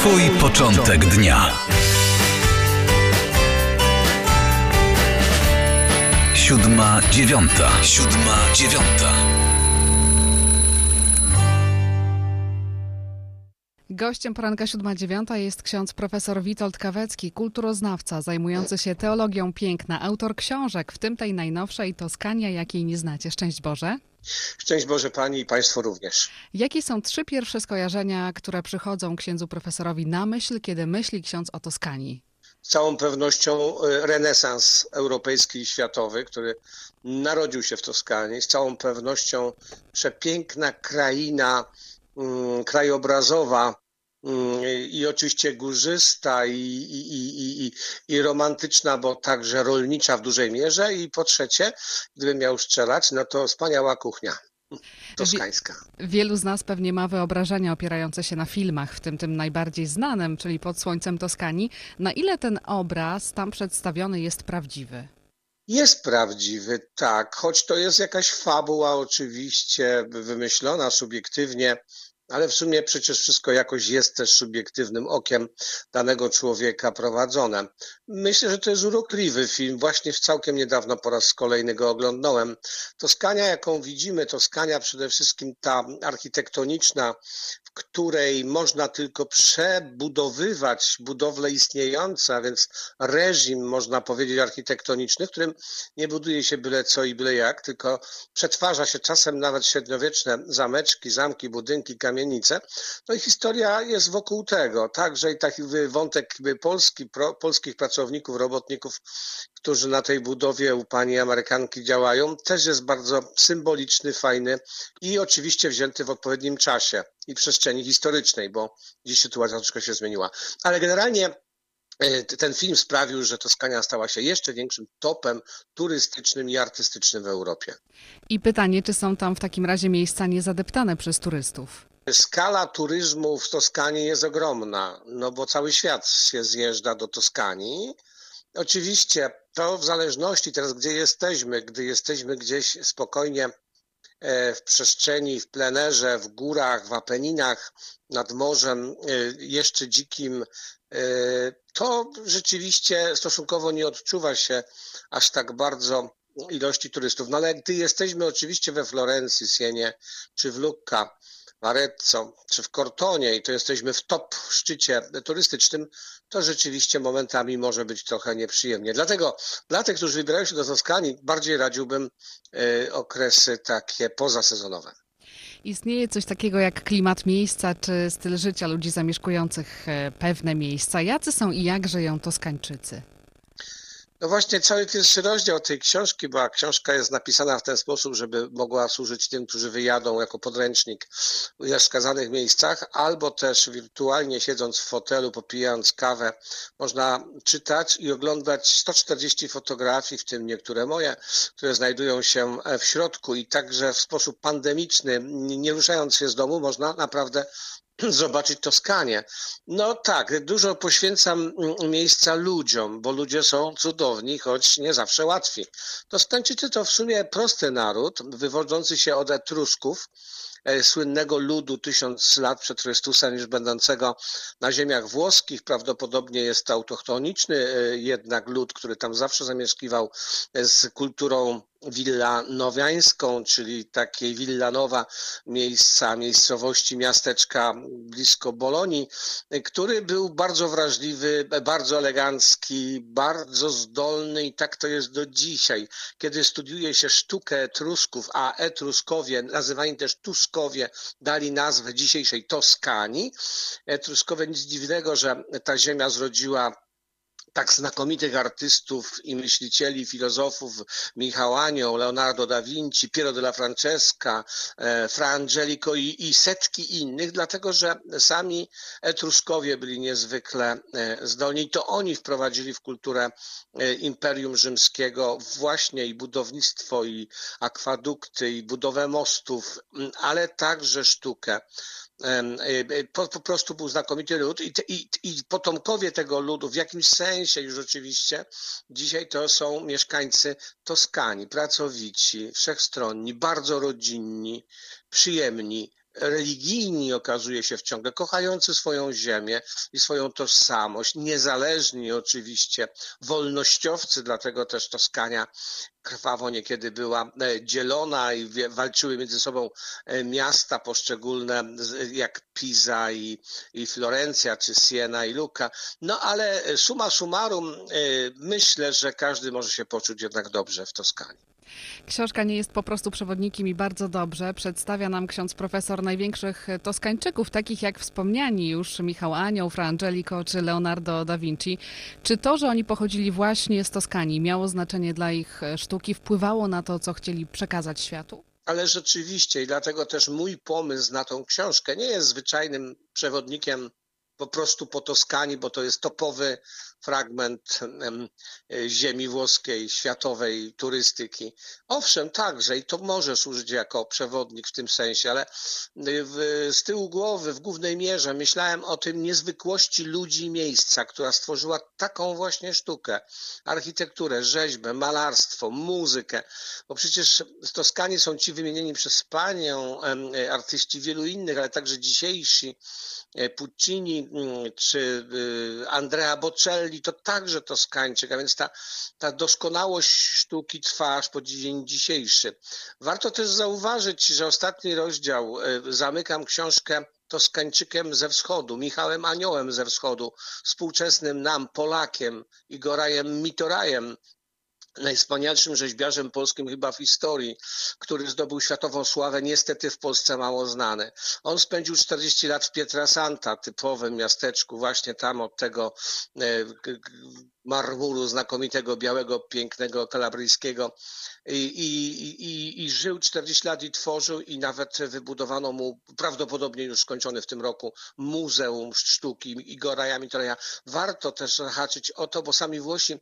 Twój początek dnia. Siódma dziewiąta. Siódma dziewiąta. Gościem poranka 7.9 jest ksiądz profesor Witold Kawecki, kulturoznawca zajmujący się teologią piękna, autor książek, w tym tej najnowszej Toskania, jakiej nie znacie. Szczęść Boże. Szczęść Boże Pani i Państwu również. Jakie są trzy pierwsze skojarzenia, które przychodzą księdzu profesorowi na myśl, kiedy myśli ksiądz o Toskanii? Z całą pewnością e, renesans europejski i światowy, który narodził się w Toskanii, z całą pewnością przepiękna kraina mm, krajobrazowa i oczywiście górzysta i, i, i, i, i romantyczna, bo także rolnicza w dużej mierze. I po trzecie, gdybym miał strzelać, no to wspaniała kuchnia toskańska. Wielu z nas pewnie ma wyobrażenia opierające się na filmach, w tym tym najbardziej znanym, czyli Pod Słońcem Toskanii. Na ile ten obraz tam przedstawiony jest prawdziwy? Jest prawdziwy, tak, choć to jest jakaś fabuła oczywiście wymyślona subiektywnie, ale w sumie przecież wszystko jakoś jest też subiektywnym okiem danego człowieka prowadzone. Myślę, że to jest urokliwy film. Właśnie w całkiem niedawno po raz kolejny go oglądałem. Toskania, jaką widzimy, Toskania przede wszystkim ta architektoniczna, której można tylko przebudowywać budowle istniejące, a więc reżim, można powiedzieć, architektoniczny, w którym nie buduje się byle co i byle jak, tylko przetwarza się czasem nawet średniowieczne zameczki, zamki, budynki, kamienice. No i historia jest wokół tego. Także i taki wątek polski, pro, polskich pracowników, robotników, którzy na tej budowie u pani Amerykanki działają, też jest bardzo symboliczny, fajny i oczywiście wzięty w odpowiednim czasie i przestrzeni historycznej, bo dziś sytuacja troszkę się zmieniła. Ale generalnie e, ten film sprawił, że Toskania stała się jeszcze większym topem turystycznym i artystycznym w Europie. I pytanie, czy są tam w takim razie miejsca niezadeptane przez turystów? Skala turyzmu w Toskanii jest ogromna, no bo cały świat się zjeżdża do Toskanii. Oczywiście to w zależności teraz, gdzie jesteśmy, gdy jesteśmy gdzieś spokojnie e, w przestrzeni, w plenerze, w górach, w Apeninach, nad morzem, e, jeszcze dzikim, e, to rzeczywiście stosunkowo nie odczuwa się aż tak bardzo ilości turystów. No ale gdy jesteśmy oczywiście we Florencji, Sienie czy w Lucca, Arezzo czy w Cortonie i to jesteśmy w top szczycie turystycznym, to rzeczywiście momentami może być trochę nieprzyjemnie. Dlatego dla tych, którzy wybierają się do Toskanii, bardziej radziłbym y, okresy takie pozasezonowe. Istnieje coś takiego jak klimat miejsca czy styl życia ludzi zamieszkujących e, pewne miejsca. Jacy są i jak żyją Toskańczycy? No właśnie cały pierwszy rozdział tej książki, bo książka jest napisana w ten sposób, żeby mogła służyć tym, którzy wyjadą jako podręcznik w wskazanych miejscach, albo też wirtualnie siedząc w fotelu, popijając kawę, można czytać i oglądać 140 fotografii, w tym niektóre moje, które znajdują się w środku. I także w sposób pandemiczny, nie ruszając się z domu, można naprawdę zobaczyć Toskanię. No tak, dużo poświęcam mm, miejsca ludziom, bo ludzie są cudowni, choć nie zawsze łatwi. Toskańczycy to w sumie prosty naród, wywodzący się od Etrusków, e, słynnego ludu tysiąc lat przed Chrystusem, już będącego na ziemiach włoskich. Prawdopodobnie jest to autochtoniczny e, jednak lud, który tam zawsze zamieszkiwał e, z kulturą willanowiańską, czyli takiej Villanowa miejsca, miejscowości, miasteczka blisko Bolonii, który był bardzo wrażliwy, bardzo elegancki, bardzo zdolny i tak to jest do dzisiaj. Kiedy studiuje się sztukę Etrusków, a Etruskowie, nazywani też Tuskowie, dali nazwę dzisiejszej Toskanii. Etruskowie nic dziwnego, że ta ziemia zrodziła tak znakomitych artystów i myślicieli, filozofów, Michał Anioł, Leonardo da Vinci, Piero della Francesca, e, Fra Angelico i, i setki innych, dlatego że sami Etruskowie byli niezwykle e, zdolni. To oni wprowadzili w kulturę e, Imperium Rzymskiego właśnie i budownictwo, i akwadukty, i budowę mostów, ale także sztukę. Po, po prostu był znakomity lud i, i, i potomkowie tego ludu w jakimś sensie już oczywiście dzisiaj to są mieszkańcy Toskanii, pracowici, wszechstronni, bardzo rodzinni, przyjemni, religijni okazuje się wciąż, kochający swoją ziemię i swoją tożsamość, niezależni oczywiście, wolnościowcy, dlatego też Toskania krwawo niekiedy była e, dzielona i walczyły między sobą e, miasta poszczególne, jak Pisa i, i Florencja, czy Siena i Lucca. No ale suma summarum, e, myślę, że każdy może się poczuć jednak dobrze w Toskanii. Książka nie jest po prostu przewodnikiem i bardzo dobrze przedstawia nam ksiądz profesor największych Toskańczyków, takich jak wspomniani już Michał Anioł, Fra Angelico czy Leonardo da Vinci. Czy to, że oni pochodzili właśnie z Toskanii, miało znaczenie dla ich sztuki, wpływało na to, co chcieli przekazać światu? Ale rzeczywiście i dlatego też mój pomysł na tą książkę nie jest zwyczajnym przewodnikiem po prostu po Toskanii, bo to jest topowy fragment ziemi włoskiej, światowej turystyki. Owszem, także i to może służyć jako przewodnik w tym sensie, ale w, z tyłu głowy, w głównej mierze myślałem o tym niezwykłości ludzi i miejsca, która stworzyła taką właśnie sztukę, architekturę, rzeźbę, malarstwo, muzykę, bo przecież w Toskanii są ci wymienieni przez panią artyści wielu innych, ale także dzisiejsi, e, Puccini mm, czy y, Andrea Bocelli, to także Toskańczyk, a więc ta, ta doskonałość sztuki trwa aż po dzień dzisiejszy. Warto też zauważyć, że ostatni rozdział, e, zamykam książkę Toskańczykiem ze wschodu, Michałem Aniołem ze wschodu, współczesnym nam, Polakiem, Igorajem Mitorajem, najwspanialszym rzeźbiarzem polskim chyba w historii, który zdobył światową sławę, niestety w Polsce mało znany. On spędził 40 lat w Pietrasanta, typowym miasteczku, właśnie tam od tego e, marmuru znakomitego, białego, pięknego, kalabryjskiego I, i, i, i, żył 40 lat i tworzył i nawet wybudowano mu, prawdopodobnie już skończony w tym roku, Muzeum Sztuki Igora Jamitoreja. Warto też zahaczyć o to, bo sami Włosi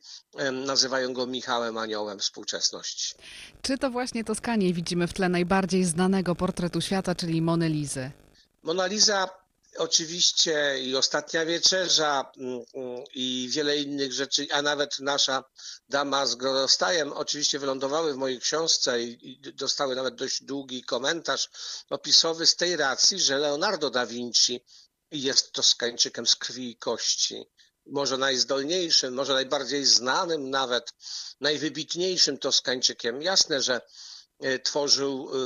nazywają go Michałem Aniołem współczesności. Czy to właśnie Toskanie widzimy w tle najbardziej znanego portretu świata, czyli Monelizy? Mona Lisa oczywiście i Ostatnia Wieczerza mm, mm, i wiele innych rzeczy, a nawet nasza Dama z Grodostajem oczywiście wylądowały w mojej książce i dostały nawet dość długi komentarz opisowy z tej racji, że Leonardo da Vinci jest Toskańczykiem z krwi i kości. Może najzdolniejszym, może najbardziej znanym nawet, najwybitniejszym Toskańczykiem. Jasne, że tworzył e,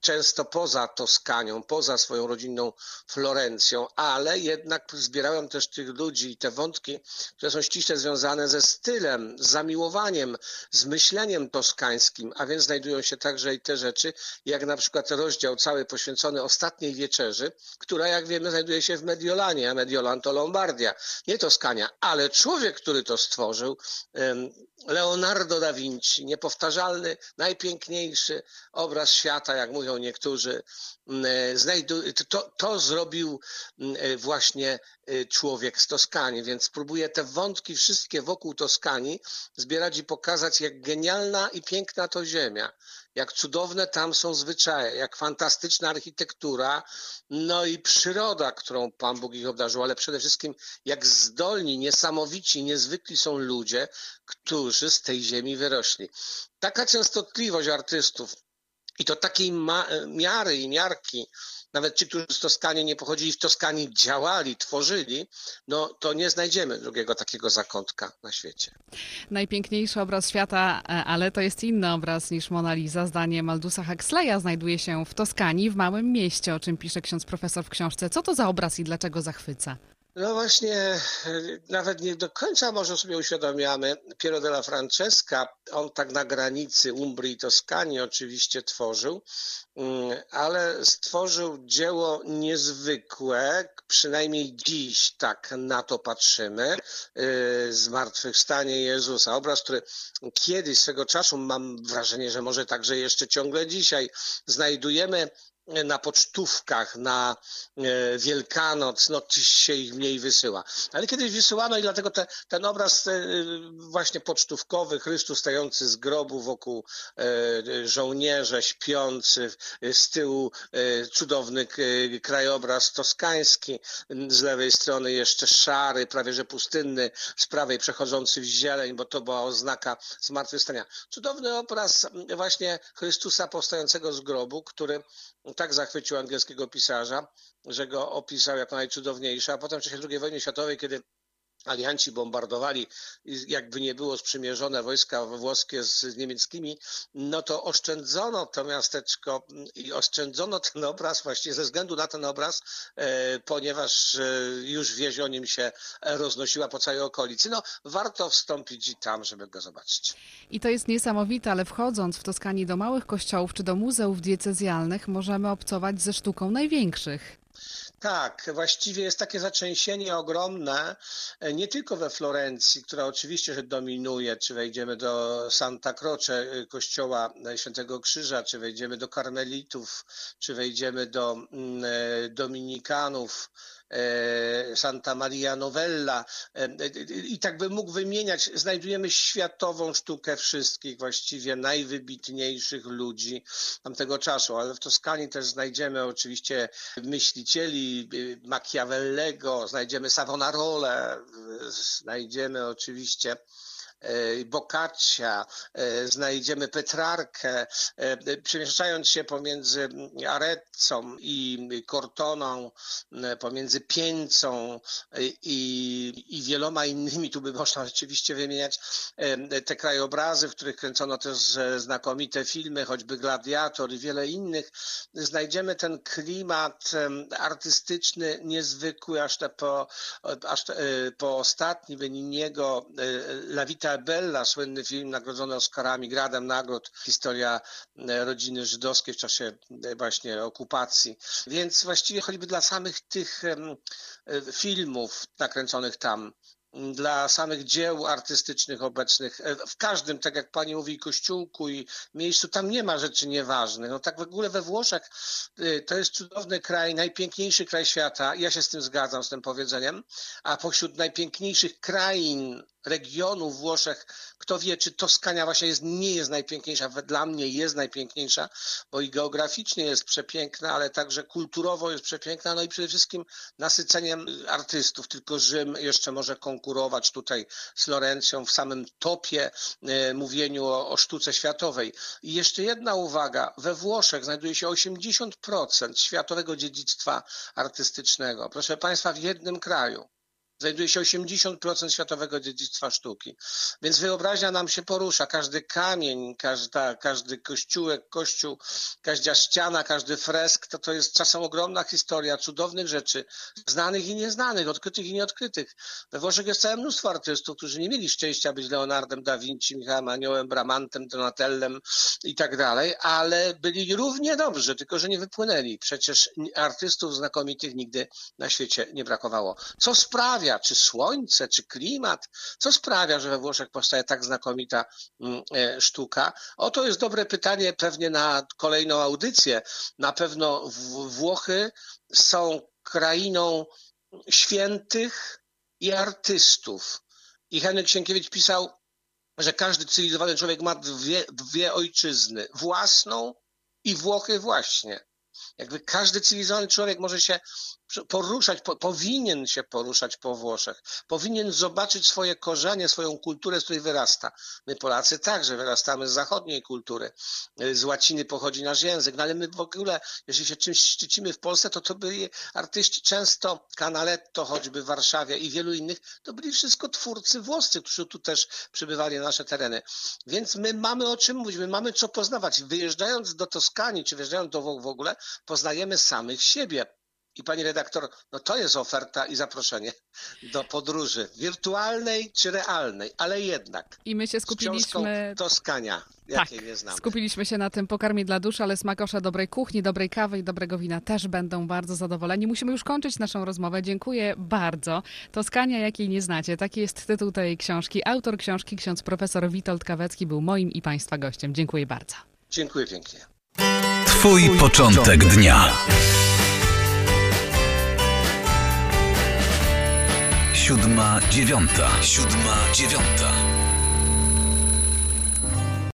często poza Toskanią, poza swoją rodzinną Florencją, ale jednak zbierałem też tych ludzi i te wątki, które są ściśle związane ze stylem, z zamiłowaniem, z myśleniem toskańskim, a więc znajdują się także i te rzeczy, jak na przykład rozdział cały poświęcony ostatniej wieczerzy, która jak wiemy znajduje się w Mediolanie, a Mediolan to Lombardia, nie Toskania, ale człowiek, który to stworzył, Leonardo da Vinci, niepowtarzalny, najpiękniejszy obraz świata, jak mówią niektórzy, mm, e, to, to zrobił mm, e, właśnie e, człowiek z Toskanii, więc próbuję te wątki wszystkie wokół Toskanii zbierać i pokazać, jak genialna i piękna to ziemia jak cudowne tam są zwyczaje, jak fantastyczna architektura, no i przyroda, którą Pan Bóg ich obdarzył, ale przede wszystkim jak zdolni, niesamowici, niezwykli są ludzie, którzy z tej ziemi wyrośli. Taka częstotliwość artystów i to takiej miary i miarki, nawet ci, którzy z Toskanii nie pochodzili, w Toskanii działali, tworzyli, no to nie znajdziemy drugiego takiego zakątka na świecie. Najpiękniejszy obraz świata, e, ale to jest inny obraz niż Mona Lisa. Zdaniem Aldusa Huxleya znajduje się w Toskanii, w małym mieście, o czym pisze ksiądz profesor w książce. Co to za obraz i dlaczego zachwyca? No właśnie, nawet nie do końca może sobie uświadamiamy. Piero della Francesca, on tak na granicy Umbrii i Toskanii oczywiście tworzył, mm, ale stworzył dzieło niezwykłe, przynajmniej dziś tak na to patrzymy, y, zmartwychwstanie Jezusa. Obraz, który kiedyś swego czasu, mam wrażenie, że może także jeszcze ciągle dzisiaj, znajdujemy na pocztówkach, na e, Wielkanoc, no dziś się ich mniej wysyła. Ale kiedyś wysyłano i dlatego te, ten obraz e, właśnie pocztówkowy, Chrystus stający z grobu wokół e, żołnierze, śpiący, z tyłu cudowny krajobraz toskański, z lewej strony jeszcze szary, prawie że pustynny, z prawej przechodzący w zieleń, bo to była oznaka zmartwychwstania. Cudowny obraz właśnie Chrystusa powstającego z grobu, który tak zachwycił angielskiego pisarza, że go opisał jako najcudowniejszy, a potem w czasie II wojny światowej, kiedy alianci bombardowali, jakby nie było sprzymierzone wojska włoskie z niemieckimi, no to oszczędzono to miasteczko i oszczędzono ten obraz właśnie ze względu na ten obraz, e, ponieważ e, już wieść o nim się roznosiła po całej okolicy. No warto wstąpić tam, żeby go zobaczyć. I to jest niesamowite, ale wchodząc w Toskanii do małych kościołów czy do muzeów diecezjalnych możemy obcować ze sztuką największych. Tak, właściwie jest takie zaczęsienie ogromne, e, nie tylko we Florencji, która oczywiście że dominuje, czy wejdziemy do Santa Croce, e, kościoła Świętego Krzyża, czy wejdziemy do Karmelitów, czy wejdziemy do mm, e, Dominikanów, Santa Maria Novella. E, i tak bym mógł wymieniać, znajdujemy światową sztukę wszystkich właściwie najwybitniejszych ludzi tamtego czasu, ale w Toskanii też znajdziemy oczywiście myślicieli e, Machiavellego, znajdziemy Savonarole, znajdziemy oczywiście E, Boccaccia, e, znajdziemy Petrarkę, e, przemieszczając się pomiędzy Areccą i Cortoną, pomiędzy Pieńcą i, i wieloma innymi, tu by można rzeczywiście wymieniać te krajobrazy, w których kręcono też znakomite filmy, choćby Gladiator i wiele innych, znajdziemy ten klimat artystyczny niezwykły, aż, te po, aż te, po ostatni Beniniego La Vita Bella, słynny film nagrodzony Oscarami, gradem nagród, historia e, rodziny żydowskiej w czasie e, właśnie okupacji. Więc właściwie choćby dla samych tych e, filmów nakręconych tam, dla samych dzieł artystycznych obecnych. W każdym, tak jak pani mówi, kościółku i miejscu, tam nie ma rzeczy nieważnych. No tak w ogóle we Włoszech to jest cudowny kraj, najpiękniejszy kraj świata. Ja się z tym zgadzam, z tym powiedzeniem. A pośród najpiękniejszych krain regionu Włoszech, kto wie, czy Toskania właśnie jest, nie jest najpiękniejsza, dla mnie jest najpiękniejsza, bo i geograficznie jest przepiękna, ale także kulturowo jest przepiękna, no i przede wszystkim nasyceniem artystów, tylko Rzym jeszcze może konkurować tutaj z Florencją w samym topie e, mówieniu o, o sztuce światowej. I jeszcze jedna uwaga, we Włoszech znajduje się 80% światowego dziedzictwa artystycznego. Proszę Państwa, w jednym kraju znajduje się 80% światowego dziedzictwa sztuki. Więc wyobraźnia nam się porusza. Każdy kamień, każda, każdy kościółek, kościół, każda ściana, każdy fresk, to to jest czasem ogromna historia cudownych rzeczy, znanych i nieznanych, odkrytych i nieodkrytych. We Włoszech jest całe mnóstwo artystów, którzy nie mieli szczęścia być Leonardem da Vinci, Michałem Aniołem, Bramantem, Donatellem i tak dalej, ale byli równie dobrzy, tylko że nie wypłynęli. Przecież artystów znakomitych nigdy na świecie nie brakowało. Co sprawia, sprawia, czy słońce, czy klimat, co sprawia, że we Włoszech powstaje tak znakomita mm, e, sztuka? Oto jest dobre pytanie pewnie na kolejną audycję. Na pewno Włochy są krainą świętych i artystów. I Henryk Sienkiewicz pisał, że każdy cywilizowany człowiek ma dwie, dwie ojczyzny, własną i Włochy właśnie. Jakby każdy cywilizowany człowiek może się poruszać, po, powinien się poruszać po Włoszech, powinien zobaczyć swoje korzenie, swoją kulturę, z której wyrasta. My Polacy także wyrastamy z zachodniej kultury, z łaciny pochodzi nasz język, no ale my w ogóle, jeśli się czymś szczycimy w Polsce, to to byli artyści często, Canaletto choćby w Warszawie i wielu innych, to byli wszystko twórcy włoscy, którzy tu też przybywali na nasze tereny. Więc my mamy o czym mówić, my mamy co poznawać. Wyjeżdżając do Toskanii, czy wyjeżdżając do w ogóle, poznajemy samych siebie i pani redaktor, no to jest oferta i zaproszenie do podróży wirtualnej czy realnej, ale jednak. I my się skupiliśmy. Toskania, jakiej tak, nie znamy. Skupiliśmy się na tym pokarmie dla duszy, ale smakosze dobrej kuchni, dobrej kawy i dobrego wina też będą bardzo zadowoleni. Musimy już kończyć naszą rozmowę. Dziękuję bardzo. Toskania, jakiej nie znacie. Taki jest tytuł tej książki. Autor książki, ksiądz profesor Witold Kawecki, był moim i państwa gościem. Dziękuję bardzo. Dziękuję pięknie. Twój początek dnia. Siódma, dziewiąta. Siódma, dziewiąta.